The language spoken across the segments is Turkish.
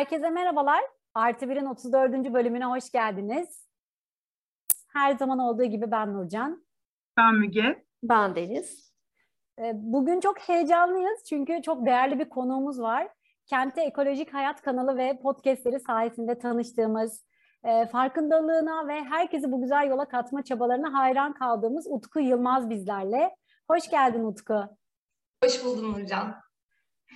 Herkese merhabalar. Artı Bir'in 34. bölümüne hoş geldiniz. Her zaman olduğu gibi ben Nurcan. Ben Müge. Ben Deniz. Ee, bugün çok heyecanlıyız çünkü çok değerli bir konuğumuz var. Kente Ekolojik Hayat kanalı ve podcastleri sayesinde tanıştığımız, e, farkındalığına ve herkesi bu güzel yola katma çabalarına hayran kaldığımız Utku Yılmaz bizlerle. Hoş geldin Utku. Hoş buldum Nurcan.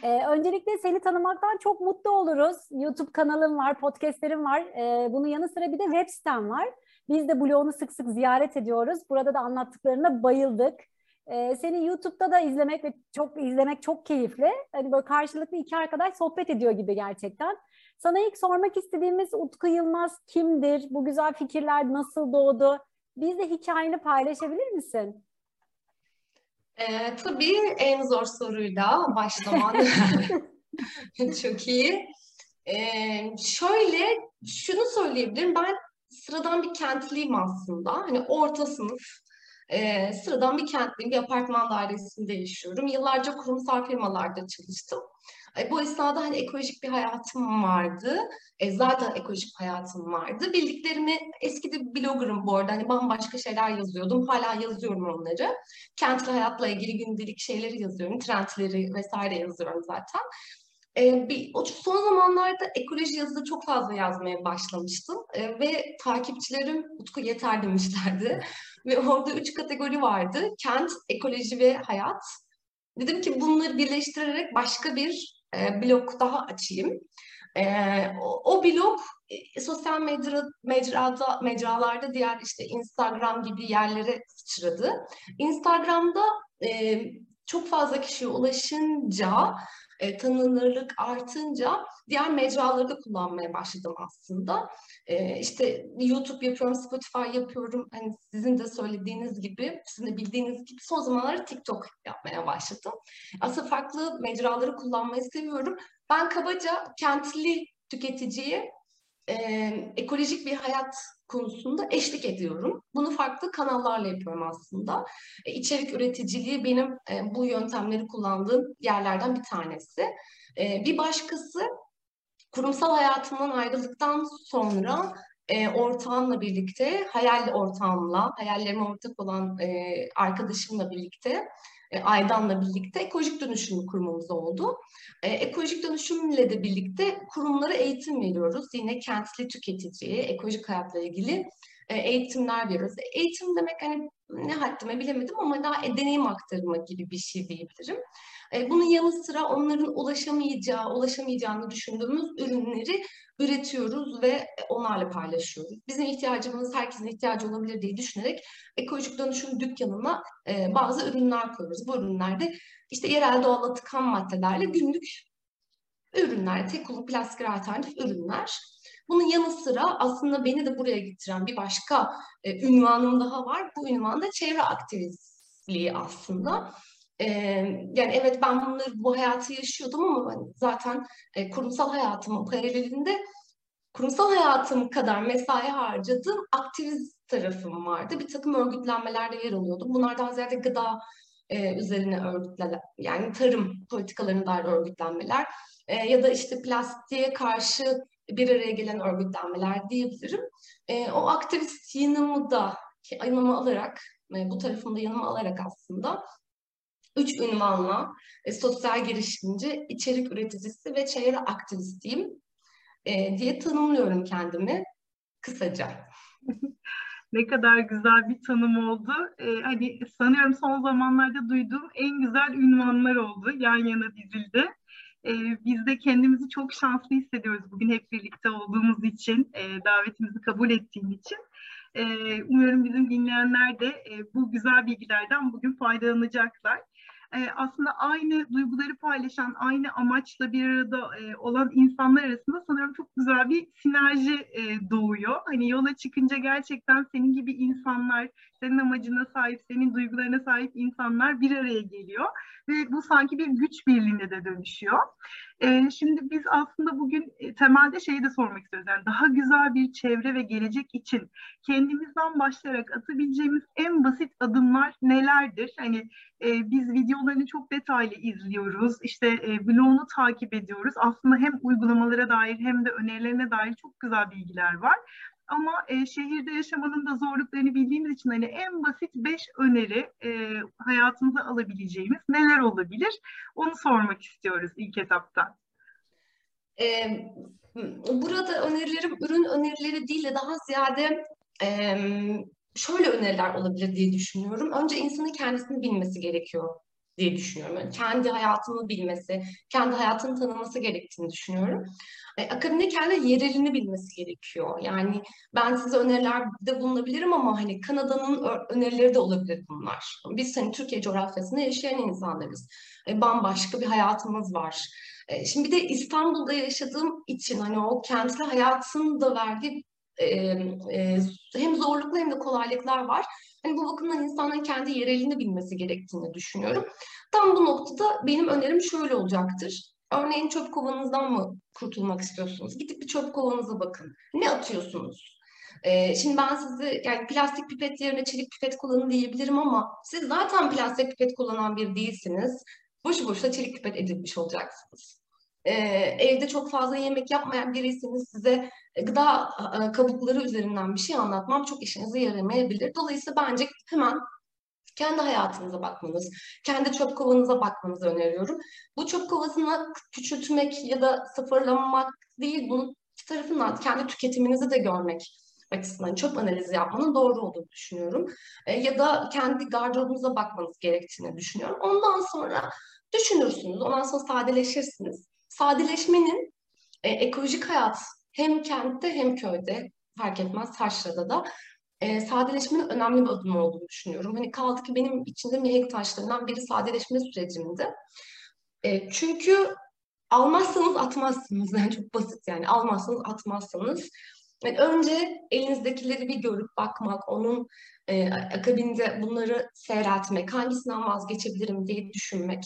Ee, öncelikle seni tanımaktan çok mutlu oluruz. YouTube kanalın var, podcastlerin var. Ee, bunun yanı sıra bir de web sitem var. Biz de blogunu sık sık ziyaret ediyoruz. Burada da anlattıklarına bayıldık. Ee, seni YouTube'da da izlemek ve çok izlemek çok keyifli. Hani böyle karşılıklı iki arkadaş sohbet ediyor gibi gerçekten. Sana ilk sormak istediğimiz Utku Yılmaz kimdir? Bu güzel fikirler nasıl doğdu? Bizle hikayeni paylaşabilir misin? Ee, tabii en zor soruyla başlaman çok iyi. Ee, şöyle şunu söyleyebilirim. Ben sıradan bir kentliyim aslında. Hani orta sınıf e, sıradan bir kentliyim. Bir apartman dairesinde yaşıyorum. Yıllarca kurumsal firmalarda çalıştım. E, bu esnada hani ekolojik bir hayatım vardı. E, zaten ekolojik hayatım vardı. Bildiklerimi eski de bloggerım bu arada. Hani bambaşka şeyler yazıyordum. Hala yazıyorum onları. Kentli hayatla ilgili gündelik şeyleri yazıyorum. Trendleri vesaire yazıyorum zaten. E, bir, o son zamanlarda ekoloji yazıda çok fazla yazmaya başlamıştım e, ve takipçilerim Utku yeter demişlerdi ve orada üç kategori vardı. Kent, ekoloji ve hayat. Dedim ki bunları birleştirerek başka bir e, blog daha açayım. E, o, o blog e, sosyal medya, mecrada, mecralarda diğer işte Instagram gibi yerlere sıçradı. Instagram'da e, çok fazla kişiye ulaşınca e, tanınırlık artınca diğer mecraları da kullanmaya başladım aslında. E, işte YouTube yapıyorum, Spotify yapıyorum. Hani sizin de söylediğiniz gibi, sizin de bildiğiniz gibi son zamanlarda TikTok yapmaya başladım. Aslında farklı mecraları kullanmayı seviyorum. Ben kabaca kentli tüketiciye e, ekolojik bir hayat konusunda eşlik ediyorum. Bunu farklı kanallarla yapıyorum aslında. E, içerik üreticiliği benim e, bu yöntemleri kullandığım yerlerden bir tanesi. E, bir başkası kurumsal hayatımdan ayrıldıktan sonra e, ortağımla birlikte, hayal ortağımla, hayallerime ortak olan e, arkadaşımla birlikte e, Aydan'la birlikte ekolojik dönüşüm kurmamız oldu. E, ekolojik dönüşümle de birlikte kurumlara eğitim veriyoruz. Yine kentli tüketiciye, ekolojik hayatla ilgili e, eğitimler veriyoruz. Eğitim demek hani ne haddime bilemedim ama daha deneyim aktarımı gibi bir şey diyebilirim. E, bunun yanı sıra onların ulaşamayacağı, ulaşamayacağını düşündüğümüz ürünleri üretiyoruz ve onlarla paylaşıyoruz. Bizim ihtiyacımız herkesin ihtiyacı olabilir diye düşünerek ekolojik dönüşüm dükkanına e, bazı ürünler koyuyoruz. Bu ürünlerde işte yerel doğal atık ham maddelerle günlük ürünler, tek kullanım plastik alternatif ürünler. Bunun yanı sıra aslında beni de buraya getiren bir başka e, ünvanım daha var. Bu ünvan da çevre aktivistliği aslında. Ee, yani evet ben bunları bu hayatı yaşıyordum ama ben zaten e, kurumsal hayatımın paralelinde kurumsal hayatım kadar mesai harcadığım aktivist tarafım vardı. Bir takım örgütlenmelerde yer alıyordum. Bunlardan ziyade gıda e, üzerine örgütler, yani tarım politikalarına dair örgütlenmeler e, ya da işte plastiğe karşı bir araya gelen örgütlenmeler diyebilirim. E, o aktivist yanımı da yanıma alarak, e, bu tarafımda yanıma alarak aslında üç ünvanla e, sosyal girişimci, içerik üreticisi ve çevre aktivistiyim e, diye tanımlıyorum kendimi kısaca. ne kadar güzel bir tanım oldu. Ee, hani sanıyorum son zamanlarda duyduğum en güzel ünvanlar oldu. Yan yana dizildi. Ee, biz de kendimizi çok şanslı hissediyoruz bugün hep birlikte olduğumuz için, e, davetimizi kabul ettiğin için. E, umuyorum bizim dinleyenler de e, bu güzel bilgilerden bugün faydalanacaklar e, aslında aynı duyguları paylaşan, aynı amaçla bir arada e, olan insanlar arasında sanırım çok güzel bir sinerji e, doğuyor. Hani yola çıkınca gerçekten senin gibi insanlar, senin amacına sahip, senin duygularına sahip insanlar bir araya geliyor. Ve bu sanki bir güç birliğine de dönüşüyor. Ee, şimdi biz aslında bugün e, temelde şeyi de sormak istiyoruz. Yani daha güzel bir çevre ve gelecek için kendimizden başlayarak atabileceğimiz en basit adımlar nelerdir? Hani e, biz videolarını çok detaylı izliyoruz. İşte e, blogunu takip ediyoruz. Aslında hem uygulamalara dair hem de önerilerine dair çok güzel bilgiler var. Ama e, şehirde yaşamanın da zorluklarını bildiğimiz için hani en basit beş öneri e, hayatımıza alabileceğimiz neler olabilir? Onu sormak istiyoruz ilk etapta. Ee, burada önerilerim ürün önerileri değil de daha ziyade e, şöyle öneriler olabilir diye düşünüyorum. Önce insanın kendisini bilmesi gerekiyor diye düşünüyorum. Yani kendi hayatını bilmesi, kendi hayatını tanıması gerektiğini düşünüyorum. E, akademide kendi yerelini bilmesi gerekiyor. Yani ben size önerilerde bulunabilirim ama hani Kanada'nın önerileri de olabilir bunlar. Biz hani Türkiye coğrafyasında yaşayan insanlarız. E, bambaşka bir hayatımız var. E, şimdi bir de İstanbul'da yaşadığım için hani o kentli hayatın da verdiği e, e, hem zorluklu hem de kolaylıklar var. Hani bu bakımdan insanların kendi yerelini bilmesi gerektiğini düşünüyorum. Tam bu noktada benim önerim şöyle olacaktır. Örneğin çöp kovanınızdan mı kurtulmak istiyorsunuz? Gidip bir çöp kovanınıza bakın. Ne atıyorsunuz? Ee, şimdi ben size yani plastik pipet yerine çelik pipet kullanın diyebilirim ama siz zaten plastik pipet kullanan bir değilsiniz. Boşu boşuna çelik pipet edilmiş olacaksınız. Ee, evde çok fazla yemek yapmayan biriyseniz size gıda e, kabukları üzerinden bir şey anlatmam çok işinize yaramayabilir. Dolayısıyla bence hemen kendi hayatınıza bakmanız, kendi çöp kovanıza bakmanızı öneriyorum. Bu çöp kovasını küçültmek ya da sıfırlamak değil, bunun tarafından kendi tüketiminizi de görmek açısından çöp analizi yapmanın doğru olduğunu düşünüyorum. E, ya da kendi gardırobunuza bakmanız gerektiğini düşünüyorum. Ondan sonra düşünürsünüz, ondan sonra sadeleşirsiniz. Sadeleşmenin e, ekolojik hayat hem kentte hem köyde fark etmez taşrada da e, sadeleşmenin önemli bir adım olduğunu düşünüyorum. Hani kaldı ki benim içinde mihenk taşlarından biri sadeleşme sürecimdi. E, çünkü almazsanız atmazsınız. Yani çok basit yani almazsanız atmazsanız. Yani önce elinizdekileri bir görüp bakmak, onun e, akabinde bunları seyretmek, hangisinden vazgeçebilirim diye düşünmek.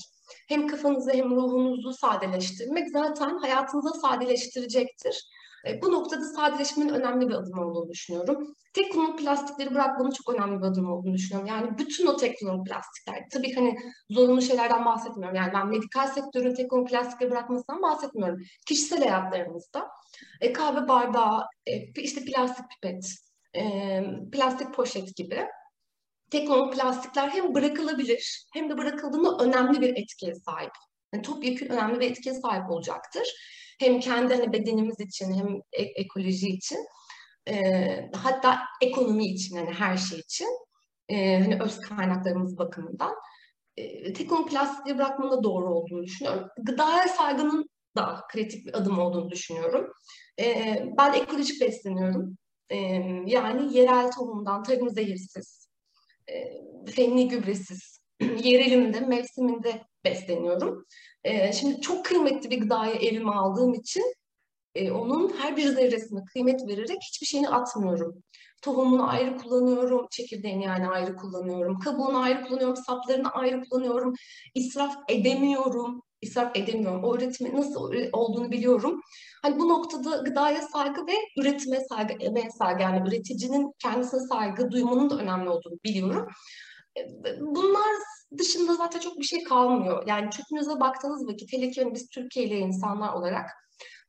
Hem kafanızı hem ruhunuzu sadeleştirmek zaten hayatınızı sadeleştirecektir. E, bu noktada sadeleşmenin önemli bir adım olduğunu düşünüyorum. Tek kullanımlık plastikleri bırakmanın çok önemli bir adım olduğunu düşünüyorum. Yani bütün o tek kullanımlık plastikler. Tabii hani zorunlu şeylerden bahsetmiyorum. Yani ben medikal sektörün tek kullanımlık plastikleri bırakmasından bahsetmiyorum. Kişisel hayatlarımızda e, kahve bardağı, e, işte plastik pipet, e, plastik poşet gibi tek kullanımlık plastikler hem bırakılabilir hem de bırakıldığında önemli bir etkiye sahip. Yani topyekun önemli bir etkiye sahip olacaktır. Hem kendi hani bedenimiz için hem e- ekoloji için e, hatta ekonomi için hani her şey için e, hani öz kaynaklarımız bakımından e, teknoloji plastiği bırakmanın da doğru olduğunu düşünüyorum. Gıdaya saygının da kritik bir adım olduğunu düşünüyorum. E, ben ekolojik besleniyorum. E, yani yerel tohumdan, tarım zehirsiz, e, fenli gübresiz, yerelimde, mevsiminde besleniyorum. E, şimdi çok kıymetli bir gıdayı elime aldığım için e, onun her bir zerresine kıymet vererek hiçbir şeyini atmıyorum. Tohumunu ayrı kullanıyorum, çekirdeğini yani ayrı kullanıyorum, kabuğunu ayrı kullanıyorum, saplarını ayrı kullanıyorum, israf edemiyorum, israf edemiyorum. O üretimi nasıl olduğunu biliyorum. Hani bu noktada gıdaya saygı ve üretime saygı, emeğe saygı yani üreticinin kendisine saygı duymanın da önemli olduğunu biliyorum. Bunlar dışında zaten çok bir şey kalmıyor. Yani çöpünüze baktığınız vakit hele ki biz Türkiye ile insanlar olarak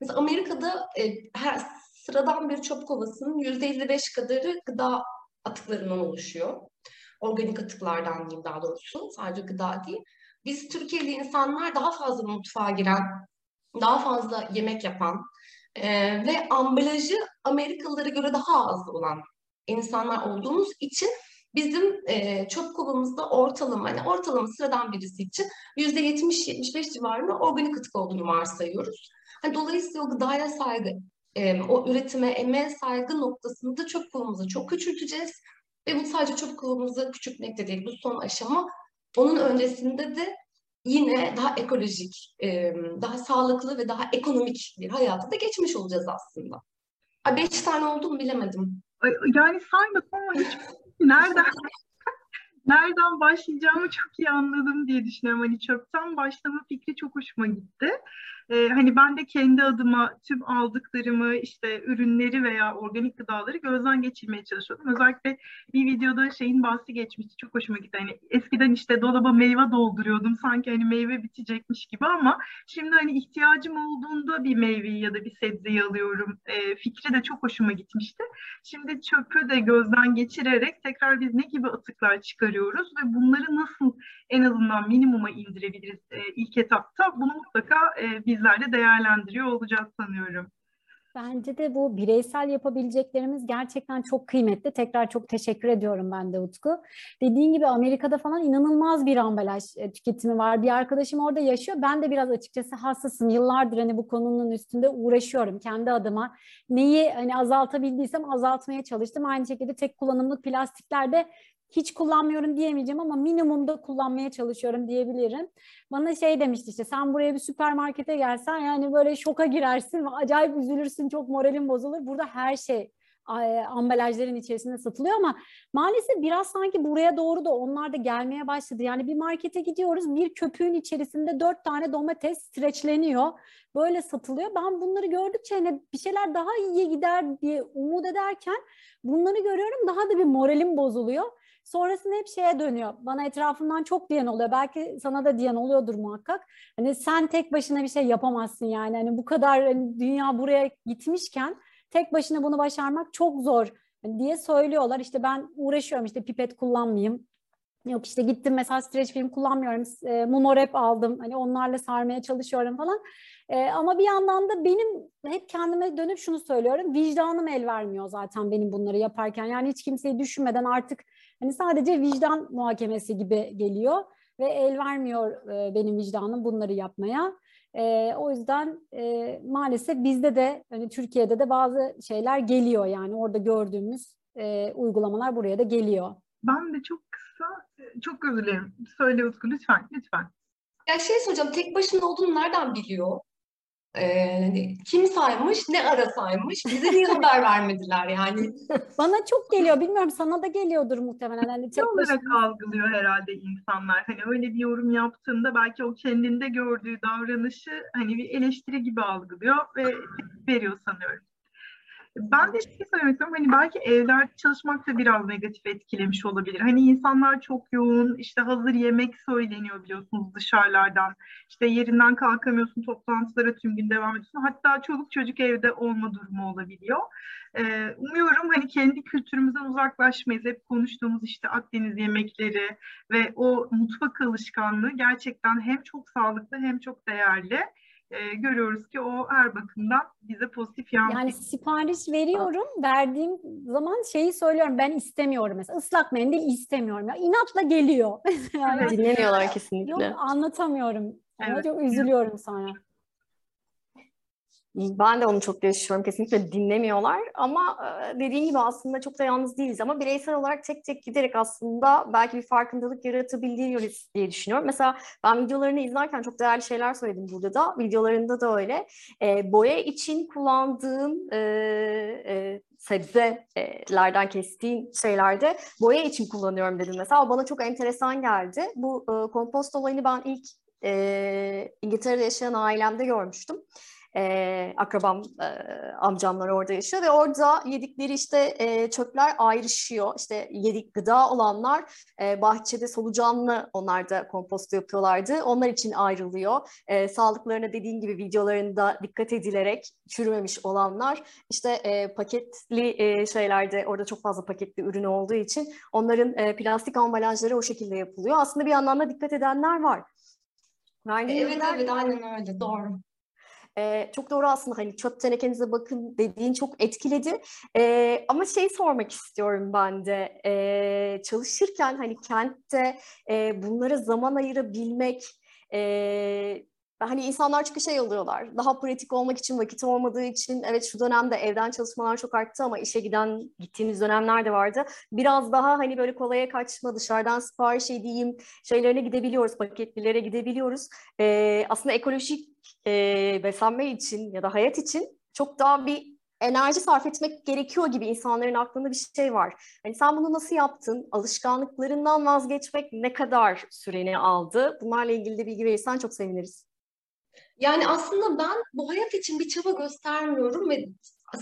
mesela Amerika'da e, her sıradan bir çöp kovasının %55 kadarı gıda atıklarından oluşuyor. Organik atıklardan diyeyim daha doğrusu. Sadece gıda değil. Biz Türkiye'li insanlar daha fazla mutfağa giren, daha fazla yemek yapan e, ve ambalajı Amerikalılara göre daha az olan insanlar olduğumuz için bizim e, çöp kovamızda ortalama, yani ortalama sıradan birisi için yüzde 70-75 civarında organik atık olduğunu varsayıyoruz. Yani dolayısıyla o gıdaya saygı, e, o üretime, emeğe saygı noktasında çöp kovamızı çok küçülteceğiz. Ve bu sadece çöp kovamızı küçültmek de değil, bu son aşama. Onun öncesinde de yine daha ekolojik, e, daha sağlıklı ve daha ekonomik bir hayata da geçmiş olacağız aslında. Ha, beş tane oldu mu bilemedim. Yani saymadım ama hiç nereden nereden başlayacağımı çok iyi anladım diye düşünüyorum. Hani çöpten başlama fikri çok hoşuma gitti. Ee, hani ben de kendi adıma tüm aldıklarımı işte ürünleri veya organik gıdaları gözden geçirmeye çalışıyordum. Özellikle bir videoda şeyin bahsi geçmişti. Çok hoşuma gitti. Hani eskiden işte dolaba meyve dolduruyordum. Sanki hani meyve bitecekmiş gibi ama şimdi hani ihtiyacım olduğunda bir meyveyi ya da bir sebzeyi alıyorum. E, fikri de çok hoşuma gitmişti. Şimdi çöpü de gözden geçirerek tekrar biz ne gibi atıklar çıkarıyoruz ve bunları nasıl en azından minimuma indirebiliriz e, ilk etapta. Bunu mutlaka e, bizler de değerlendiriyor olacağız sanıyorum. Bence de bu bireysel yapabileceklerimiz gerçekten çok kıymetli. Tekrar çok teşekkür ediyorum ben de Utku. Dediğin gibi Amerika'da falan inanılmaz bir ambalaj e, tüketimi var. Bir arkadaşım orada yaşıyor. Ben de biraz açıkçası hassasım. Yıllardır hani bu konunun üstünde uğraşıyorum kendi adıma. Neyi hani azaltabildiysem azaltmaya çalıştım. Aynı şekilde tek kullanımlık plastiklerde hiç kullanmıyorum diyemeyeceğim ama minimumda kullanmaya çalışıyorum diyebilirim. Bana şey demişti işte sen buraya bir süpermarkete gelsen yani böyle şoka girersin ve acayip üzülürsün çok moralin bozulur. Burada her şey ambalajların içerisinde satılıyor ama maalesef biraz sanki buraya doğru da onlar da gelmeye başladı. Yani bir markete gidiyoruz bir köpüğün içerisinde dört tane domates streçleniyor. Böyle satılıyor. Ben bunları gördükçe hani bir şeyler daha iyiye gider diye umut ederken bunları görüyorum daha da bir moralim bozuluyor. Sonrasında hep şeye dönüyor. Bana etrafından çok diyen oluyor. Belki sana da diyen oluyordur muhakkak. Hani sen tek başına bir şey yapamazsın yani. Hani bu kadar hani dünya buraya gitmişken tek başına bunu başarmak çok zor hani diye söylüyorlar. İşte ben uğraşıyorum işte pipet kullanmayayım. Yok işte gittim mesela streç film kullanmıyorum. E, Mumorep aldım. Hani onlarla sarmaya çalışıyorum falan. E, ama bir yandan da benim hep kendime dönüp şunu söylüyorum. Vicdanım el vermiyor zaten benim bunları yaparken. Yani hiç kimseyi düşünmeden artık Hani sadece vicdan muhakemesi gibi geliyor ve el vermiyor e, benim vicdanım bunları yapmaya. E, o yüzden e, maalesef bizde de hani Türkiye'de de bazı şeyler geliyor yani orada gördüğümüz e, uygulamalar buraya da geliyor. Ben de çok kısa, çok özür dilerim. Söyle Utku lütfen, lütfen. Ya şey soracağım, tek başına olduğunu nereden biliyor? Ee, kim saymış, ne ara saymış, bize niye haber vermediler yani? Bana çok geliyor, bilmiyorum sana da geliyordur muhtemelen. Hani tek olarak başına... algılıyor herhalde insanlar. Hani öyle bir yorum yaptığında belki o kendinde gördüğü davranışı hani bir eleştiri gibi algılıyor ve veriyor sanıyorum. Ben de şey söylemek istiyorum. Hani belki evler çalışmak da biraz negatif etkilemiş olabilir. Hani insanlar çok yoğun, işte hazır yemek söyleniyor biliyorsunuz dışarılardan. İşte yerinden kalkamıyorsun, toplantılara tüm gün devam ediyorsun. Hatta çoluk çocuk evde olma durumu olabiliyor. Ee, umuyorum hani kendi kültürümüzden uzaklaşmayız. Hep konuştuğumuz işte Akdeniz yemekleri ve o mutfak alışkanlığı gerçekten hem çok sağlıklı hem çok değerli e, görüyoruz ki o her bakımdan bize pozitif yansıyor. Yani sipariş veriyorum, verdiğim zaman şeyi söylüyorum ben istemiyorum mesela ıslak mendil istemiyorum ya inatla geliyor. yani, Dinlemiyorlar kesinlikle. Yok anlatamıyorum. Evet. çok üzülüyorum sonra. Ben de onu çok yaşıyorum. Kesinlikle dinlemiyorlar ama dediğin gibi aslında çok da yalnız değiliz ama bireysel olarak tek tek giderek aslında belki bir farkındalık yaratabiliyoruz diye düşünüyorum. Mesela ben videolarını izlerken çok değerli şeyler söyledim burada da. Videolarında da öyle. E, boya için kullandığın e, e, sebzelerden kestiğin şeylerde boya için kullanıyorum dedim mesela. O bana çok enteresan geldi. Bu e, kompost olayını ben ilk e, İngiltere'de yaşayan ailemde görmüştüm e, akrabam, e, amcamlar orada yaşıyor ve orada yedikleri işte e, çöpler ayrışıyor. İşte yedik gıda olanlar e, bahçede solucanlı onlar da komposto yapıyorlardı. Onlar için ayrılıyor. E, sağlıklarına dediğin gibi videolarında dikkat edilerek çürümemiş olanlar işte e, paketli e, şeylerde orada çok fazla paketli ürün olduğu için onların e, plastik ambalajları o şekilde yapılıyor. Aslında bir yandan da dikkat edenler var. Yani evet evet aynen öyle doğru. E, çok doğru aslında hani çöp tenekenize bakın dediğin çok etkiledi. E, ama şey sormak istiyorum ben de. E, çalışırken hani kentte e, bunlara zaman ayırabilmek e, hani insanlar çünkü şey oluyorlar. Daha pratik olmak için vakit olmadığı için evet şu dönemde evden çalışmalar çok arttı ama işe giden gittiğimiz dönemler de vardı. Biraz daha hani böyle kolaya kaçma dışarıdan sipariş edeyim şeylerine gidebiliyoruz. Paketlilere gidebiliyoruz. Ee, aslında ekolojik e, beslenme için ya da hayat için çok daha bir enerji sarf etmek gerekiyor gibi insanların aklında bir şey var. Hani sen bunu nasıl yaptın? Alışkanlıklarından vazgeçmek ne kadar süreni aldı? Bunlarla ilgili de bilgi verirsen çok seviniriz. Yani aslında ben bu hayat için bir çaba göstermiyorum ve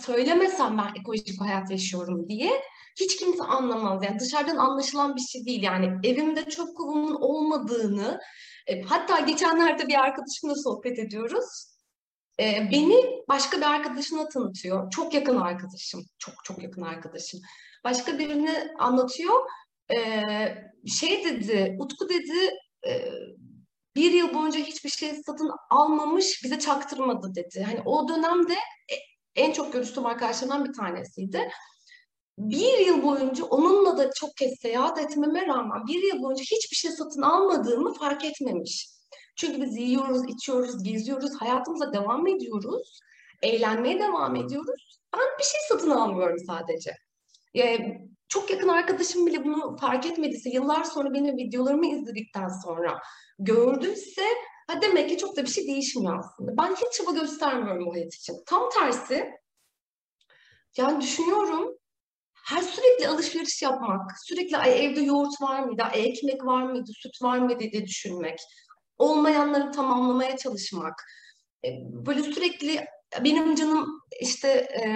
söylemesem ben ekolojik hayat yaşıyorum diye hiç kimse anlamaz. Yani dışarıdan anlaşılan bir şey değil. Yani evimde çöp kovumun olmadığını, e, hatta geçenlerde bir arkadaşımla sohbet ediyoruz. E, beni başka bir arkadaşına tanıtıyor. Çok yakın arkadaşım. Çok çok yakın arkadaşım. Başka birini anlatıyor. E, şey dedi, Utku dedi, e, bir yıl boyunca hiçbir şey satın almamış, bize çaktırmadı dedi. Hani o dönemde e, en çok görüştüğüm arkadaşlarımdan bir tanesiydi. Bir yıl boyunca onunla da çok kez seyahat etmeme rağmen bir yıl boyunca hiçbir şey satın almadığımı fark etmemiş. Çünkü biz yiyoruz, içiyoruz, geziyoruz, hayatımıza devam ediyoruz, eğlenmeye devam ediyoruz. Ben bir şey satın almıyorum sadece. Ee, çok yakın arkadaşım bile bunu fark etmediyse, yıllar sonra benim videolarımı izledikten sonra gördüyse ha demek ki çok da bir şey değişmiyor aslında. Ben hiç çaba göstermiyorum bu hayat için. Tam tersi yani düşünüyorum her sürekli alışveriş yapmak, sürekli ay evde yoğurt var mıydı, ay ekmek var mıydı, süt var mıydı diye düşünmek, olmayanları tamamlamaya çalışmak, e, böyle sürekli benim canım işte e,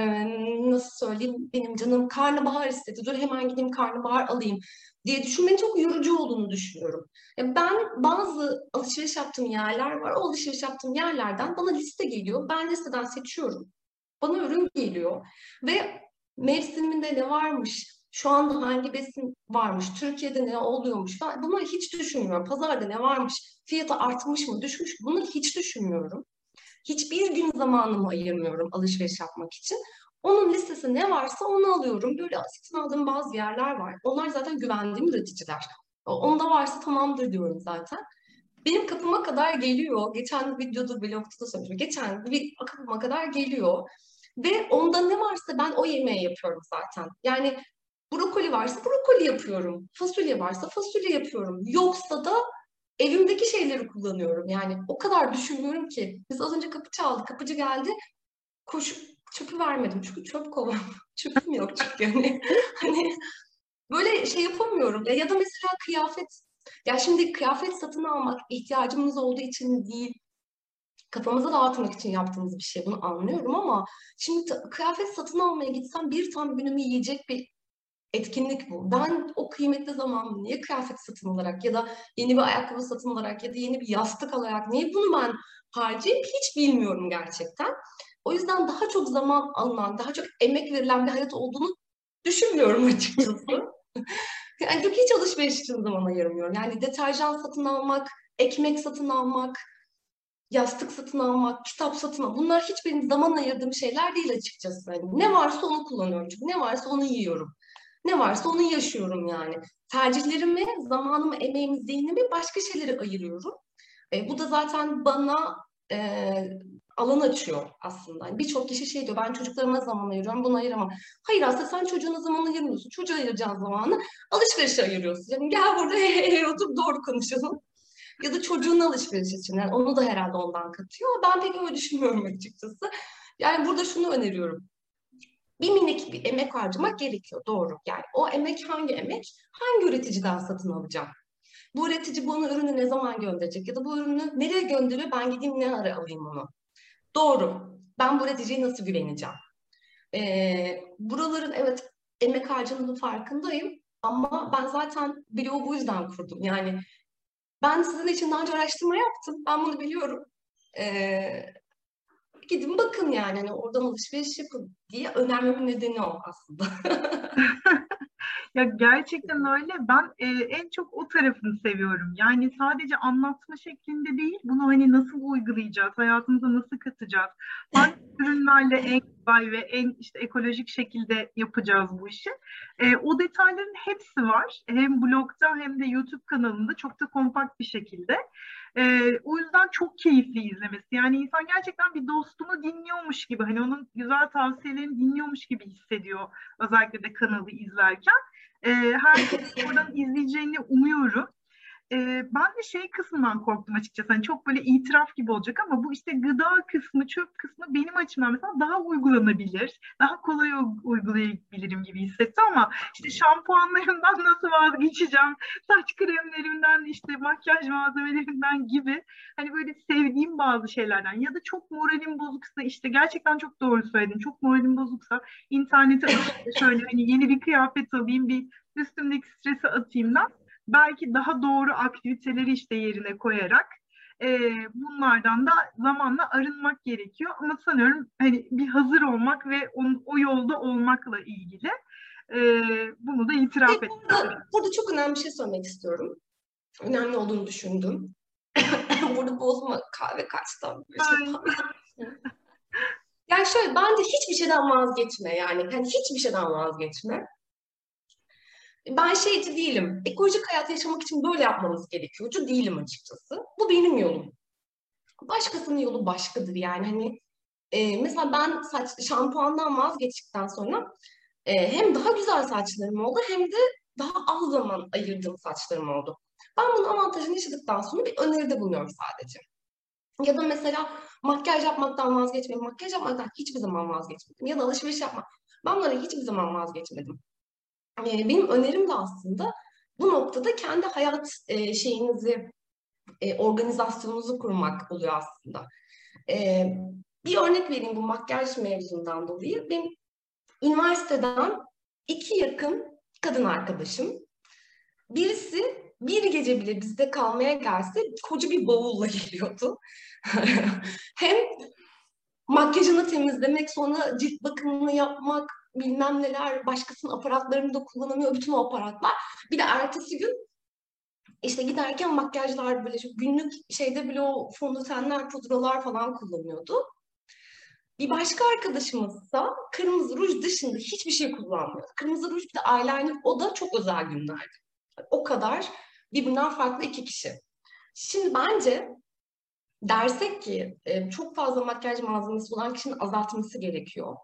nasıl söyleyeyim, benim canım karnabahar istedi, dur hemen gideyim karnabahar alayım diye düşünmenin çok yorucu olduğunu düşünüyorum. Yani ben bazı alışveriş yaptığım yerler var, o alışveriş yaptığım yerlerden bana liste geliyor, ben listeden seçiyorum. Bana ürün geliyor ve mevsiminde ne varmış, şu anda hangi besin varmış, Türkiye'de ne oluyormuş falan bunları hiç düşünmüyorum. Pazarda ne varmış, fiyatı artmış mı, düşmüş mü bunları hiç düşünmüyorum. Hiçbir gün zamanımı ayırmıyorum alışveriş yapmak için. Onun listesi ne varsa onu alıyorum. Böyle satın aldığım bazı yerler var. Onlar zaten güvendiğim üreticiler. Onda varsa tamamdır diyorum zaten. Benim kapıma kadar geliyor. Geçen videoda, blogda da söylemiştim. Geçen bir kapıma kadar geliyor. Ve onda ne varsa ben o yemeği yapıyorum zaten. Yani brokoli varsa brokoli yapıyorum. Fasulye varsa fasulye yapıyorum. Yoksa da evimdeki şeyleri kullanıyorum. Yani o kadar düşünmüyorum ki. Biz az önce kapı çaldı. Kapıcı geldi. Koş, çöpü vermedim. Çünkü çöp kovam. Çöpüm yok çünkü. Yani, hani böyle şey yapamıyorum. Ya, ya da mesela kıyafet. Ya şimdi kıyafet satın almak ihtiyacımız olduğu için değil kafamızı dağıtmak için yaptığımız bir şey. Bunu anlıyorum ama şimdi kıyafet satın almaya gitsem bir tam günümü yiyecek bir etkinlik bu. Ben o kıymetli zamanımı niye kıyafet satın alarak ya da yeni bir ayakkabı satın alarak ya da yeni bir yastık alarak niye bunu ben harcayayım hiç bilmiyorum gerçekten. O yüzden daha çok zaman alınan, daha çok emek verilen bir hayat olduğunu düşünmüyorum açıkçası. yani çok hiç alışveriş için zaman ayırmıyorum. Yani deterjan satın almak, ekmek satın almak, yastık satın almak, kitap satın almak bunlar hiç benim zaman ayırdığım şeyler değil açıkçası. Yani ne varsa onu kullanıyorum çünkü ne varsa onu yiyorum. Ne varsa onu yaşıyorum yani. Tercihlerimi, zamanımı, emeğimi, zihnimi başka şeylere ayırıyorum. E, bu da zaten bana e, alan açıyor aslında. Yani Birçok kişi şey diyor, ben çocuklarıma zaman ayırıyorum, bunu ayıramam. Hayır aslında sen çocuğuna zaman ayırmıyorsun. Çocuğa ayıracağın zamanı alışverişe ayırıyorsun. Yani gel burada hey, hey, otur doğru konuşalım ya da çocuğun alışveriş için. Yani onu da herhalde ondan katıyor. Ben pek öyle düşünmüyorum açıkçası. Yani burada şunu öneriyorum. Bir minik bir emek harcamak gerekiyor. Doğru. Yani o emek hangi emek? Hangi üreticiden satın alacağım? Bu üretici bunu ürünü ne zaman gönderecek? Ya da bu ürünü nereye gönderiyor? Ben gideyim ne ara alayım onu? Doğru. Ben bu üreticiye nasıl güveneceğim? Ee, buraların evet emek harcadığının farkındayım. Ama ben zaten blogu bu yüzden kurdum. Yani ben sizin için daha önce araştırma yaptım. Ben bunu biliyorum. Ee, gidin bakın yani hani oradan alışveriş yapın diye önermemin nedeni o aslında. ya gerçekten öyle. Ben e, en çok o tarafını seviyorum. Yani sadece anlatma şeklinde değil, bunu hani nasıl uygulayacağız, hayatımıza nasıl katacağız, hangi ürünlerle en kolay ve en işte ekolojik şekilde yapacağız bu işi. E, o detayların hepsi var. Hem blogda hem de YouTube kanalında çok da kompakt bir şekilde. E, o yüzden çok keyifli izlemesi. Yani insan gerçekten bir dostunu dinliyormuş gibi, hani onun güzel tavsiyelerini dinliyormuş gibi hissediyor. Özellikle de kanalı izlerken. E, herkes oradan izleyeceğini umuyorum. Ben de şey kısmından korktum açıkçası. Hani çok böyle itiraf gibi olacak ama bu işte gıda kısmı, çöp kısmı benim açımdan mesela daha uygulanabilir. Daha kolay uygulayabilirim gibi hissetti ama işte şampuanlarımdan nasıl vazgeçeceğim, saç kremlerimden, işte makyaj malzemelerinden gibi hani böyle sevdiğim bazı şeylerden ya da çok moralim bozuksa işte gerçekten çok doğru söyledin. Çok moralim bozuksa internete şöyle hani yeni bir kıyafet alayım, bir üstümdeki stresi atayım da belki daha doğru aktiviteleri işte yerine koyarak e, bunlardan da zamanla arınmak gerekiyor. Ama sanıyorum hani bir hazır olmak ve on, o yolda olmakla ilgili e, bunu da itiraf etmek. Burada, burada çok önemli bir şey söylemek istiyorum. Önemli olduğunu düşündüm. burada bozma kahve kaçtı. Şey yani şöyle bence hiçbir şeyden vazgeçme yani. Hani hiçbir şeyden vazgeçme ben şeyci değilim. Ekolojik hayat yaşamak için böyle yapmamız gerekiyorcu değilim açıkçası. Bu benim yolum. Başkasının yolu başkadır yani. Hani e, mesela ben saç şampuandan vazgeçtikten sonra e, hem daha güzel saçlarım oldu hem de daha az zaman ayırdığım saçlarım oldu. Ben bunun avantajını yaşadıktan sonra bir öneride bulunuyorum sadece. Ya da mesela makyaj yapmaktan vazgeçmedim. Makyaj yapmaktan hiçbir zaman vazgeçmedim. Ya da alışveriş yapmak. Ben bunları hiçbir zaman vazgeçmedim benim önerim de aslında bu noktada kendi hayat e, şeyinizi, e, organizasyonunuzu kurmak oluyor aslında. E, bir örnek vereyim bu makyaj mevzundan dolayı. Benim üniversiteden iki yakın kadın arkadaşım. Birisi bir gece bile bizde kalmaya gelse koca bir bavulla geliyordu. Hem makyajını temizlemek, sonra cilt bakımını yapmak, bilmem neler, başkasının aparatlarını da kullanamıyor bütün o aparatlar. Bir de ertesi gün işte giderken makyajlar böyle çok günlük şeyde bile o fondötenler, pudralar falan kullanıyordu. Bir başka arkadaşımız da kırmızı ruj dışında hiçbir şey kullanmıyor. Kırmızı ruj bir de eyeliner o da çok özel günlerdi. O kadar birbirinden farklı iki kişi. Şimdi bence dersek ki e, çok fazla makyaj malzemesi olan kişinin azaltması gerekiyor.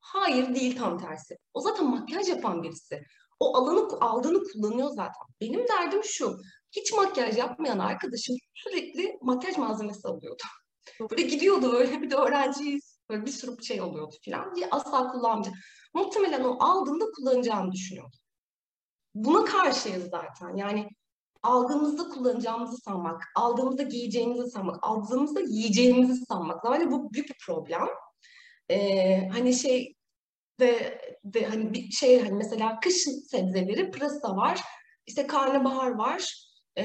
Hayır değil tam tersi. O zaten makyaj yapan birisi. O alanı aldığını kullanıyor zaten. Benim derdim şu. Hiç makyaj yapmayan arkadaşım sürekli makyaj malzemesi alıyordu. Böyle gidiyordu öyle bir de öğrenciyiz. Böyle bir sürü şey oluyordu falan diye asla kullanmayacak. Muhtemelen o aldığında kullanacağını düşünüyordu. Buna karşıyız zaten. Yani aldığımızda kullanacağımızı sanmak, aldığımızda giyeceğimizi sanmak, aldığımızda yiyeceğimizi sanmak. Yani bu büyük bir problem. Ee, hani şey ve, ve hani bir şey hani mesela kışın sebzeleri pırasa var, işte karnabahar var, e,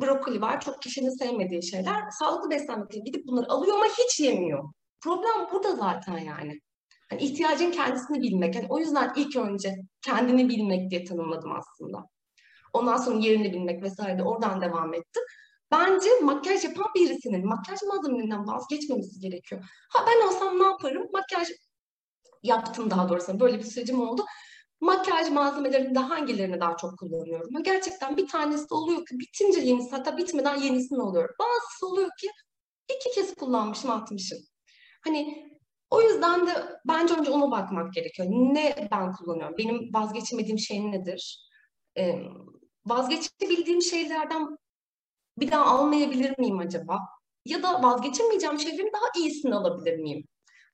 brokoli var. Çok kişinin sevmediği şeyler. Sağlıklı beslenmek için gidip bunları alıyor ama hiç yemiyor. Problem burada zaten yani. yani ihtiyacın kendisini bilmek. Yani o yüzden ilk önce kendini bilmek diye tanımladım aslında. Ondan sonra yerini bilmek vesaire de oradan devam ettim. Bence makyaj yapan birisinin makyaj malzemelerinden vazgeçmemesi gerekiyor. Ha ben olsam ne yaparım? Makyaj yaptım daha doğrusu. Böyle bir sürecim oldu. Makyaj malzemelerinde hangilerini daha çok kullanıyorum? Gerçekten bir tanesi oluyor ki bitince yenisi hatta bitmeden yenisini oluyor. Bazısı oluyor ki iki kez kullanmışım atmışım. Hani o yüzden de bence önce ona bakmak gerekiyor. Ne ben kullanıyorum? Benim vazgeçemediğim şey nedir? Ee, vazgeçebildiğim şeylerden bir daha almayabilir miyim acaba? Ya da vazgeçemeyeceğim şeylerin daha iyisini alabilir miyim?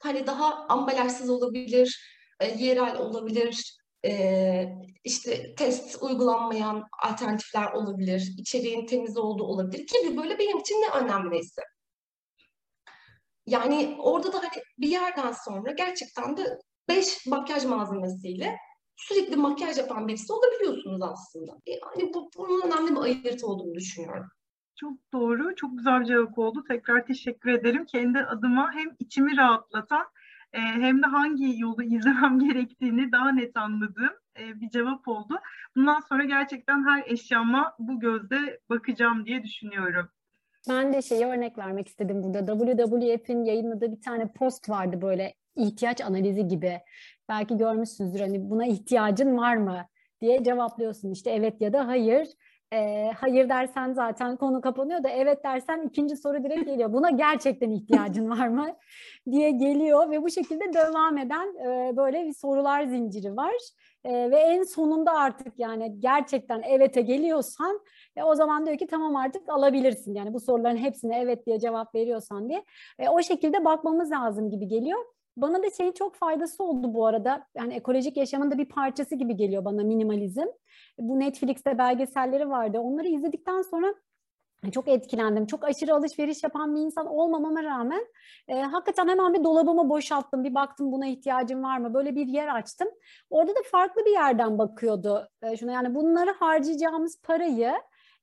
Hani daha ambalajsız olabilir, e, yerel olabilir, e, işte test uygulanmayan alternatifler olabilir, içeriğin temiz olduğu olabilir gibi böyle benim için ne önemliyse. Yani orada da hani bir yerden sonra gerçekten de beş makyaj malzemesiyle sürekli makyaj yapan birisi olabiliyorsunuz aslında. Yani bu, bunun önemli bir ayırt olduğunu düşünüyorum. Çok doğru, çok güzel bir cevap oldu. Tekrar teşekkür ederim. Kendi adıma hem içimi rahatlatan e, hem de hangi yolu izlemem gerektiğini daha net anladığım e, bir cevap oldu. Bundan sonra gerçekten her eşyama bu gözle bakacağım diye düşünüyorum. Ben de şeyi örnek vermek istedim burada. WWF'in yayınladığı bir tane post vardı böyle ihtiyaç analizi gibi. Belki görmüşsünüzdür hani buna ihtiyacın var mı diye cevaplıyorsun. İşte evet ya da hayır E, hayır dersen zaten konu kapanıyor da evet dersen ikinci soru direkt geliyor. Buna gerçekten ihtiyacın var mı diye geliyor ve bu şekilde devam eden e, böyle bir sorular zinciri var. E, ve en sonunda artık yani gerçekten evete geliyorsan e, o zaman diyor ki tamam artık alabilirsin. Yani bu soruların hepsine evet diye cevap veriyorsan diye. E, o şekilde bakmamız lazım gibi geliyor. Bana da şeyin çok faydası oldu bu arada. Yani ekolojik yaşamın da bir parçası gibi geliyor bana minimalizm. Bu Netflix'te belgeselleri vardı. Onları izledikten sonra çok etkilendim. Çok aşırı alışveriş yapan bir insan olmamama rağmen e, hakikaten hemen bir dolabımı boşalttım. Bir baktım buna ihtiyacım var mı? Böyle bir yer açtım. Orada da farklı bir yerden bakıyordu e, şuna. Yani bunları harcayacağımız parayı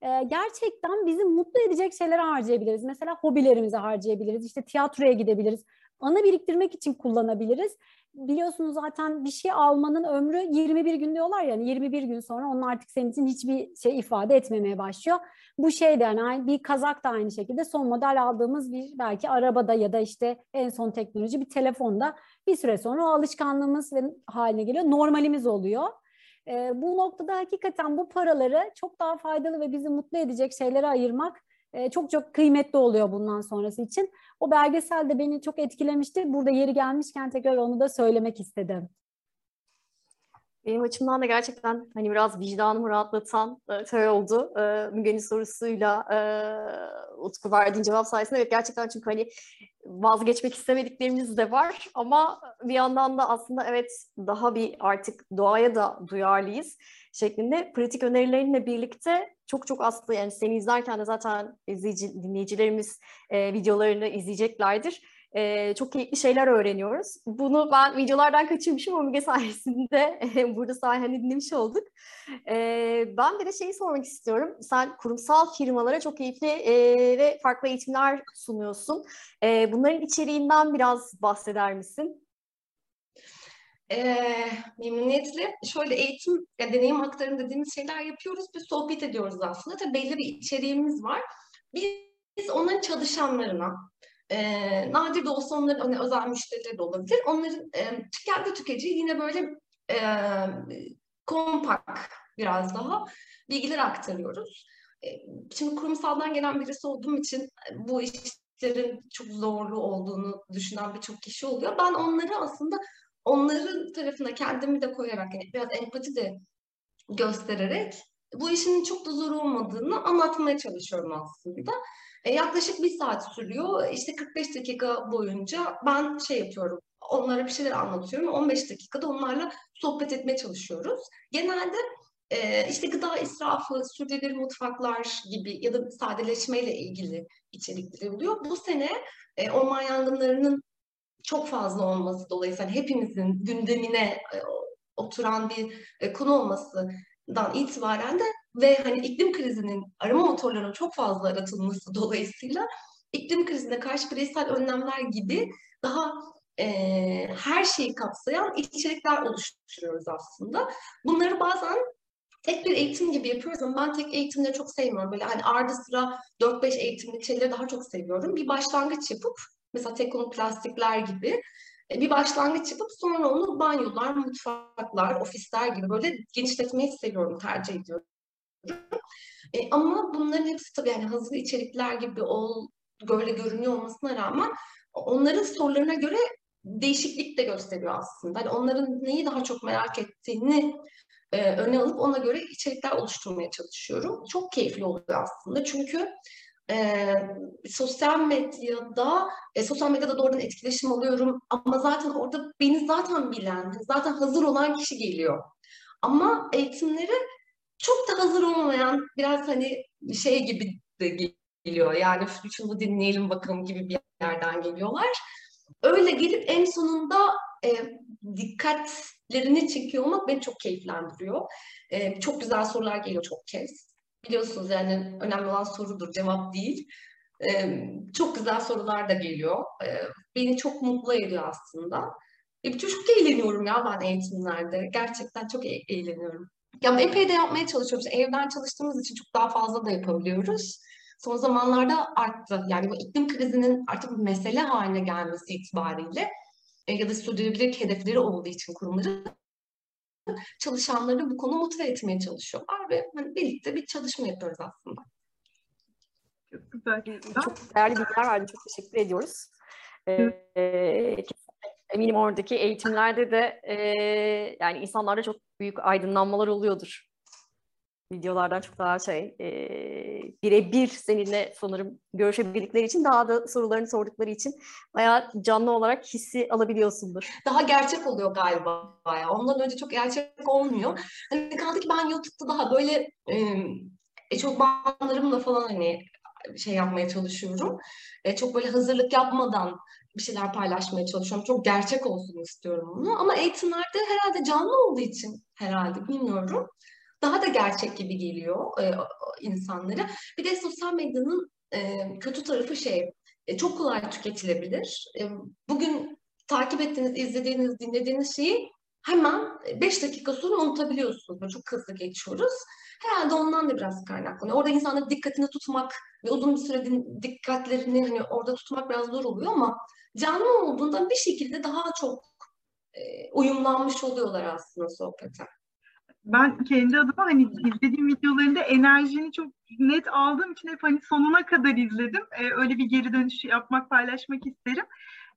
e, gerçekten bizi mutlu edecek şeylere harcayabiliriz. Mesela hobilerimize harcayabiliriz. İşte tiyatroya gidebiliriz ana biriktirmek için kullanabiliriz. Biliyorsunuz zaten bir şey almanın ömrü 21 gün diyorlar yani 21 gün sonra onun artık senin için hiçbir şey ifade etmemeye başlıyor. Bu şey de yani bir kazak da aynı şekilde son model aldığımız bir belki arabada ya da işte en son teknoloji bir telefonda bir süre sonra o alışkanlığımız ve haline geliyor. Normalimiz oluyor. E, bu noktada hakikaten bu paraları çok daha faydalı ve bizi mutlu edecek şeylere ayırmak e, çok çok kıymetli oluyor bundan sonrası için. O belgesel de beni çok etkilemişti. Burada yeri gelmişken tekrar onu da söylemek istedim. Benim açımdan da gerçekten hani biraz vicdanımı rahatlatan şey oldu. E, Müge'nin sorusuyla e, Utku verdiğin cevap sayesinde. Evet gerçekten çünkü hani vazgeçmek istemediklerimiz de var. Ama bir yandan da aslında evet daha bir artık doğaya da duyarlıyız şeklinde pratik önerilerinle birlikte çok çok aslında yani seni izlerken de zaten izleyici, dinleyicilerimiz e, videolarını izleyeceklerdir. E, çok keyifli şeyler öğreniyoruz. Bunu ben videolardan kaçırmışım Omega sayesinde burada sayende dinlemiş olduk. E, ben bir de şeyi sormak istiyorum. Sen kurumsal firmalara çok keyifli e, ve farklı eğitimler sunuyorsun. E, bunların içeriğinden biraz bahseder misin? E, memnuniyetle şöyle eğitim, yani deneyim aktarım dediğimiz şeyler yapıyoruz. Bir sohbet ediyoruz aslında. Tabii belli bir içeriğimiz var. Biz onların çalışanlarına, e, nadir de olsa onların hani özel müşterileri de olabilir. Onların e, kendi tüketici yine böyle e, kompak biraz daha bilgiler aktarıyoruz. E, şimdi kurumsaldan gelen birisi olduğum için bu işlerin çok zorlu olduğunu düşünen birçok kişi oluyor. Ben onları aslında onların tarafına kendimi de koyarak yani biraz empati de göstererek bu işin çok da zor olmadığını anlatmaya çalışıyorum aslında. E, yaklaşık bir saat sürüyor. İşte 45 dakika boyunca ben şey yapıyorum. Onlara bir şeyler anlatıyorum. 15 dakikada onlarla sohbet etmeye çalışıyoruz. Genelde e, işte gıda israfı, sürdürülebilir mutfaklar gibi ya da sadeleşmeyle ilgili içerikleri oluyor. Bu sene e, orman yangınlarının çok fazla olması dolayısıyla hepimizin gündemine e, oturan bir e, konu olmasından itibaren de ve hani iklim krizinin arama motorlarının çok fazla aratılması dolayısıyla iklim krizine karşı bireysel önlemler gibi daha e, her şeyi kapsayan içerikler oluşturuyoruz aslında. Bunları bazen tek bir eğitim gibi yapıyoruz ama ben tek eğitimleri çok sevmiyorum. Böyle hani ardı sıra 4-5 eğitimlik şeyleri daha çok seviyorum. Bir başlangıç yapıp mesela tek konu plastikler gibi e, bir başlangıç yapıp sonra onu banyolar, mutfaklar, ofisler gibi böyle genişletmeyi seviyorum, tercih ediyorum. E, ama bunların hepsi tabii yani hazır içerikler gibi ol, böyle görünüyor olmasına rağmen onların sorularına göre değişiklik de gösteriyor aslında. Yani onların neyi daha çok merak ettiğini e, öne alıp ona göre içerikler oluşturmaya çalışıyorum. Çok keyifli oluyor aslında çünkü e, sosyal medyada e, sosyal medyada doğrudan etkileşim alıyorum ama zaten orada beni zaten bilen, zaten hazır olan kişi geliyor. Ama eğitimleri çok da hazır olmayan biraz hani şey gibi de geliyor. Yani şunu dinleyelim bakalım gibi bir yerden geliyorlar. Öyle gelip en sonunda e, dikkatlerini çekiyor olmak beni çok keyiflendiriyor. E, çok güzel sorular geliyor çok kez. Biliyorsunuz yani önemli olan sorudur, cevap değil. E, çok güzel sorular da geliyor. E, beni çok mutlu ediyor aslında. E, çok eğleniyorum ya ben eğitimlerde. Gerçekten çok e- eğleniyorum. Ya epey de yapmaya çalışıyoruz. Evden çalıştığımız için çok daha fazla da yapabiliyoruz. Son zamanlarda arttı. Yani bu iklim krizinin artık bir mesele haline gelmesi itibariyle e, ya da sürdürülebilirlik hedefleri olduğu için kurumların çalışanları bu konu motive etmeye çalışıyorlar ve hani birlikte bir çalışma yapıyoruz aslında. Çok güzel. Çok değerli bilgiler verdin. Çok teşekkür ediyoruz. Ee, eminim oradaki eğitimlerde de e, yani insanlarda çok büyük aydınlanmalar oluyordur. Videolardan çok daha şey e, birebir seninle sanırım görüşebildikleri için daha da sorularını sordukları için bayağı canlı olarak hissi alabiliyorsundur. Daha gerçek oluyor galiba ya. Ondan önce çok gerçek olmuyor. Hani kaldı ki ben YouTube'da daha böyle e, çok banlarımla falan hani şey yapmaya çalışıyorum. E, çok böyle hazırlık yapmadan bir şeyler paylaşmaya çalışıyorum. Çok gerçek olsun istiyorum bunu. Ama eğitimlerde herhalde canlı olduğu için herhalde bilmiyorum. Daha da gerçek gibi geliyor e, insanlara. Bir de sosyal medyanın e, kötü tarafı şey, e, çok kolay tüketilebilir. E, bugün takip ettiğiniz, izlediğiniz, dinlediğiniz şeyi hemen 5 dakika sonra unutabiliyorsunuz. Böyle çok hızlı geçiyoruz. Herhalde ondan da biraz kaynaklanıyor. Orada insanların dikkatini tutmak ve uzun bir süre dikkatlerini hani orada tutmak biraz zor oluyor ama canlı olduğunda bir şekilde daha çok e, uyumlanmış oluyorlar aslında sohbete. Ben kendi adıma hani izlediğim videolarında enerjini çok net aldığım için hep hani sonuna kadar izledim. Ee, öyle bir geri dönüş yapmak, paylaşmak isterim.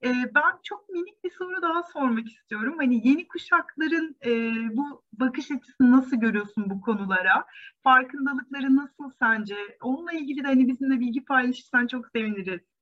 Ee, ben çok minik bir soru daha sormak istiyorum. Hani yeni kuşakların e, bu bakış açısını nasıl görüyorsun bu konulara? Farkındalıkları nasıl sence? Onunla ilgili de hani bizimle bilgi paylaşırsan çok seviniriz.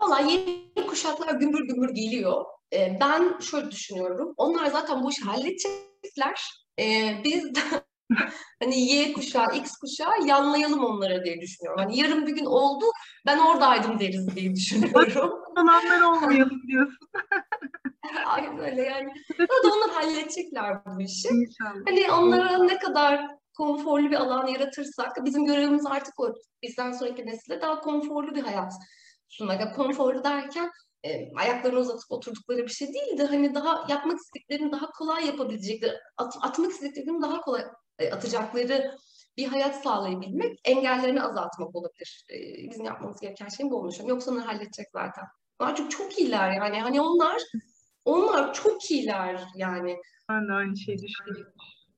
Valla yeni kuşaklar gümbür gümbür geliyor. Ee, ben şöyle düşünüyorum. Onlar zaten bu işi halledecekler. Ee, biz de hani Y kuşağı, X kuşağı yanlayalım onlara diye düşünüyorum. Hani yarın bir gün oldu ben oradaydım deriz diye düşünüyorum. Olanlar olmayalım diyorsun. Aynen öyle yani. da onlar halledecekler bu işi. İnşallah. Hani onlara ne kadar konforlu bir alan yaratırsak bizim görevimiz artık o. Bizden sonraki nesile daha konforlu bir hayat sunmak. Yani konforlu derken e, ayaklarını uzatıp oturdukları bir şey değil de hani daha yapmak istediklerini daha kolay yapabilecekleri, at, atmak istediklerini daha kolay e, atacakları bir hayat sağlayabilmek, engellerini azaltmak olabilir. E, bizim yapmamız gereken şey bu olmuş. Yoksa onlar halledecek zaten. Onlar çok, çok iyiler yani. Hani onlar onlar çok iyiler yani. Ben de aynı şeyi düşünüyorum.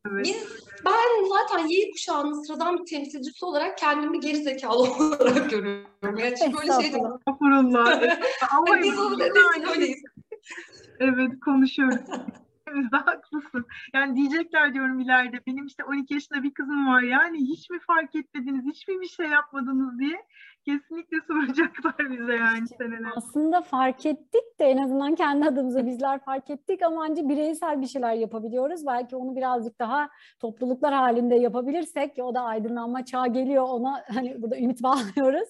Evet. Biz, ben zaten Y kuşağının sıradan bir temsilcisi olarak kendimi geri zekalı olarak görüyorum. Yani hiç böyle şey değil. Ama biz biz öyleyiz. Evet konuşuyoruz. Evet, haklısın. Yani diyecekler diyorum ileride benim işte 12 yaşında bir kızım var yani hiç mi fark etmediniz, hiç mi bir şey yapmadınız diye kesinlikle soracaklar bize yani seneler. Aslında fark ettik de en azından kendi adımıza bizler fark ettik ama ancak bireysel bir şeyler yapabiliyoruz. Belki onu birazcık daha topluluklar halinde yapabilirsek o da aydınlanma çağı geliyor ona hani burada ümit bağlıyoruz.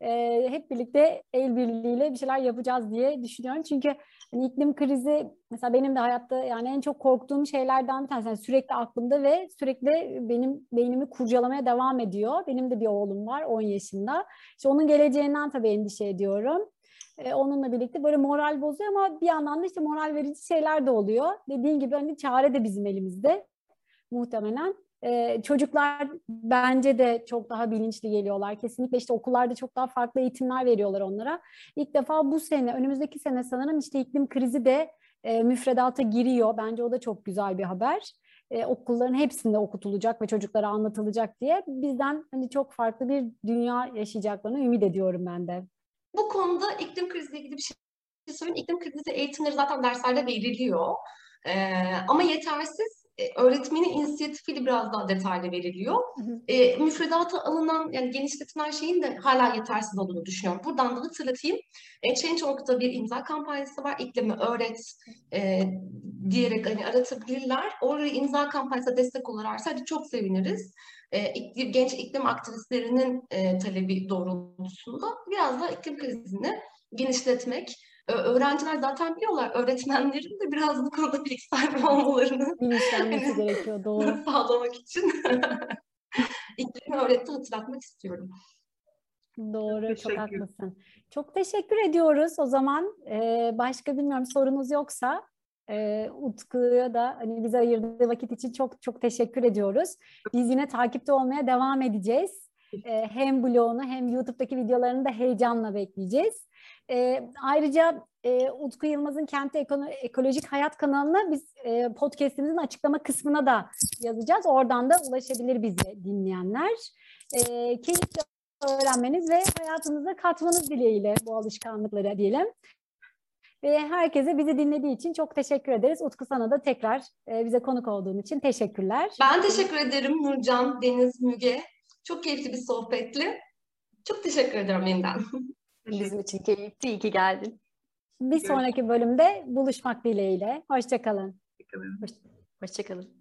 Ee, hep birlikte el birliğiyle bir şeyler yapacağız diye düşünüyorum. Çünkü hani iklim krizi mesela benim de hayatta yani en çok korktuğum şeylerden bir tanesi. Yani sürekli aklımda ve sürekli benim beynimi kurcalamaya devam ediyor. Benim de bir oğlum var 10 yaşında. İşte onun geleceğinden tabii endişe ediyorum. Ee, onunla birlikte böyle moral bozuyor ama bir yandan da işte moral verici şeyler de oluyor. Dediğin gibi hani çare de bizim elimizde muhtemelen. Ee, çocuklar bence de çok daha bilinçli geliyorlar. Kesinlikle işte okullarda çok daha farklı eğitimler veriyorlar onlara. İlk defa bu sene, önümüzdeki sene sanırım işte iklim krizi de e, müfredata giriyor. Bence o da çok güzel bir haber. E, okulların hepsinde okutulacak ve çocuklara anlatılacak diye bizden hani çok farklı bir dünya yaşayacaklarını ümit ediyorum ben de. Bu konuda iklim kriziyle ilgili bir şey söyleyeyim. İklim krizi eğitimleri zaten derslerde veriliyor. Ee, ama yetersiz e, öğretmenin inisiyatifiyle biraz daha detaylı veriliyor. Hı hı. E, müfredata alınan yani genişletilen şeyin de hala yetersiz olduğunu düşünüyorum. Buradan da hatırlatayım. E, Change.org'da bir imza kampanyası var. İklimi öğret e, diyerek hani aratabilirler. Oraya imza kampanyasına destek olurlarsa hadi çok seviniriz. E, iklim, genç iklim aktivistlerinin e, talebi doğrultusunda biraz da iklim krizini genişletmek, öğrenciler zaten biliyorlar. Öğretmenlerin de biraz bu konuda bilgi sahibi olmalarını bilinçlenmesi gerekiyor. Doğru. sağlamak için iklimi öğretti hatırlatmak istiyorum. Doğru, çok haklısın. Çok teşekkür ediyoruz. O zaman e, başka bilmiyorum sorunuz yoksa e, Utku'ya da hani bize ayırdığı vakit için çok çok teşekkür ediyoruz. Biz yine takipte olmaya devam edeceğiz. E, hem blogunu hem YouTube'daki videolarını da heyecanla bekleyeceğiz. E, ayrıca e, Utku Yılmaz'ın Kenti Eko- Ekolojik Hayat kanalına biz e, podcastimizin açıklama kısmına da yazacağız. Oradan da ulaşabilir bizi dinleyenler. E, keyifle öğrenmeniz ve hayatınıza katmanız dileğiyle bu alışkanlıkları diyelim. Ve herkese bizi dinlediği için çok teşekkür ederiz. Utku sana da tekrar e, bize konuk olduğun için teşekkürler. Ben teşekkür ederim Nurcan, Deniz, Müge. Çok keyifli bir sohbetti. Çok teşekkür ederim yeniden. Bizim için keyifli. İyi ki geldin. Bir sonraki bölümde buluşmak dileğiyle. Hoşçakalın. Hoşçakalın. Hoşçakalın.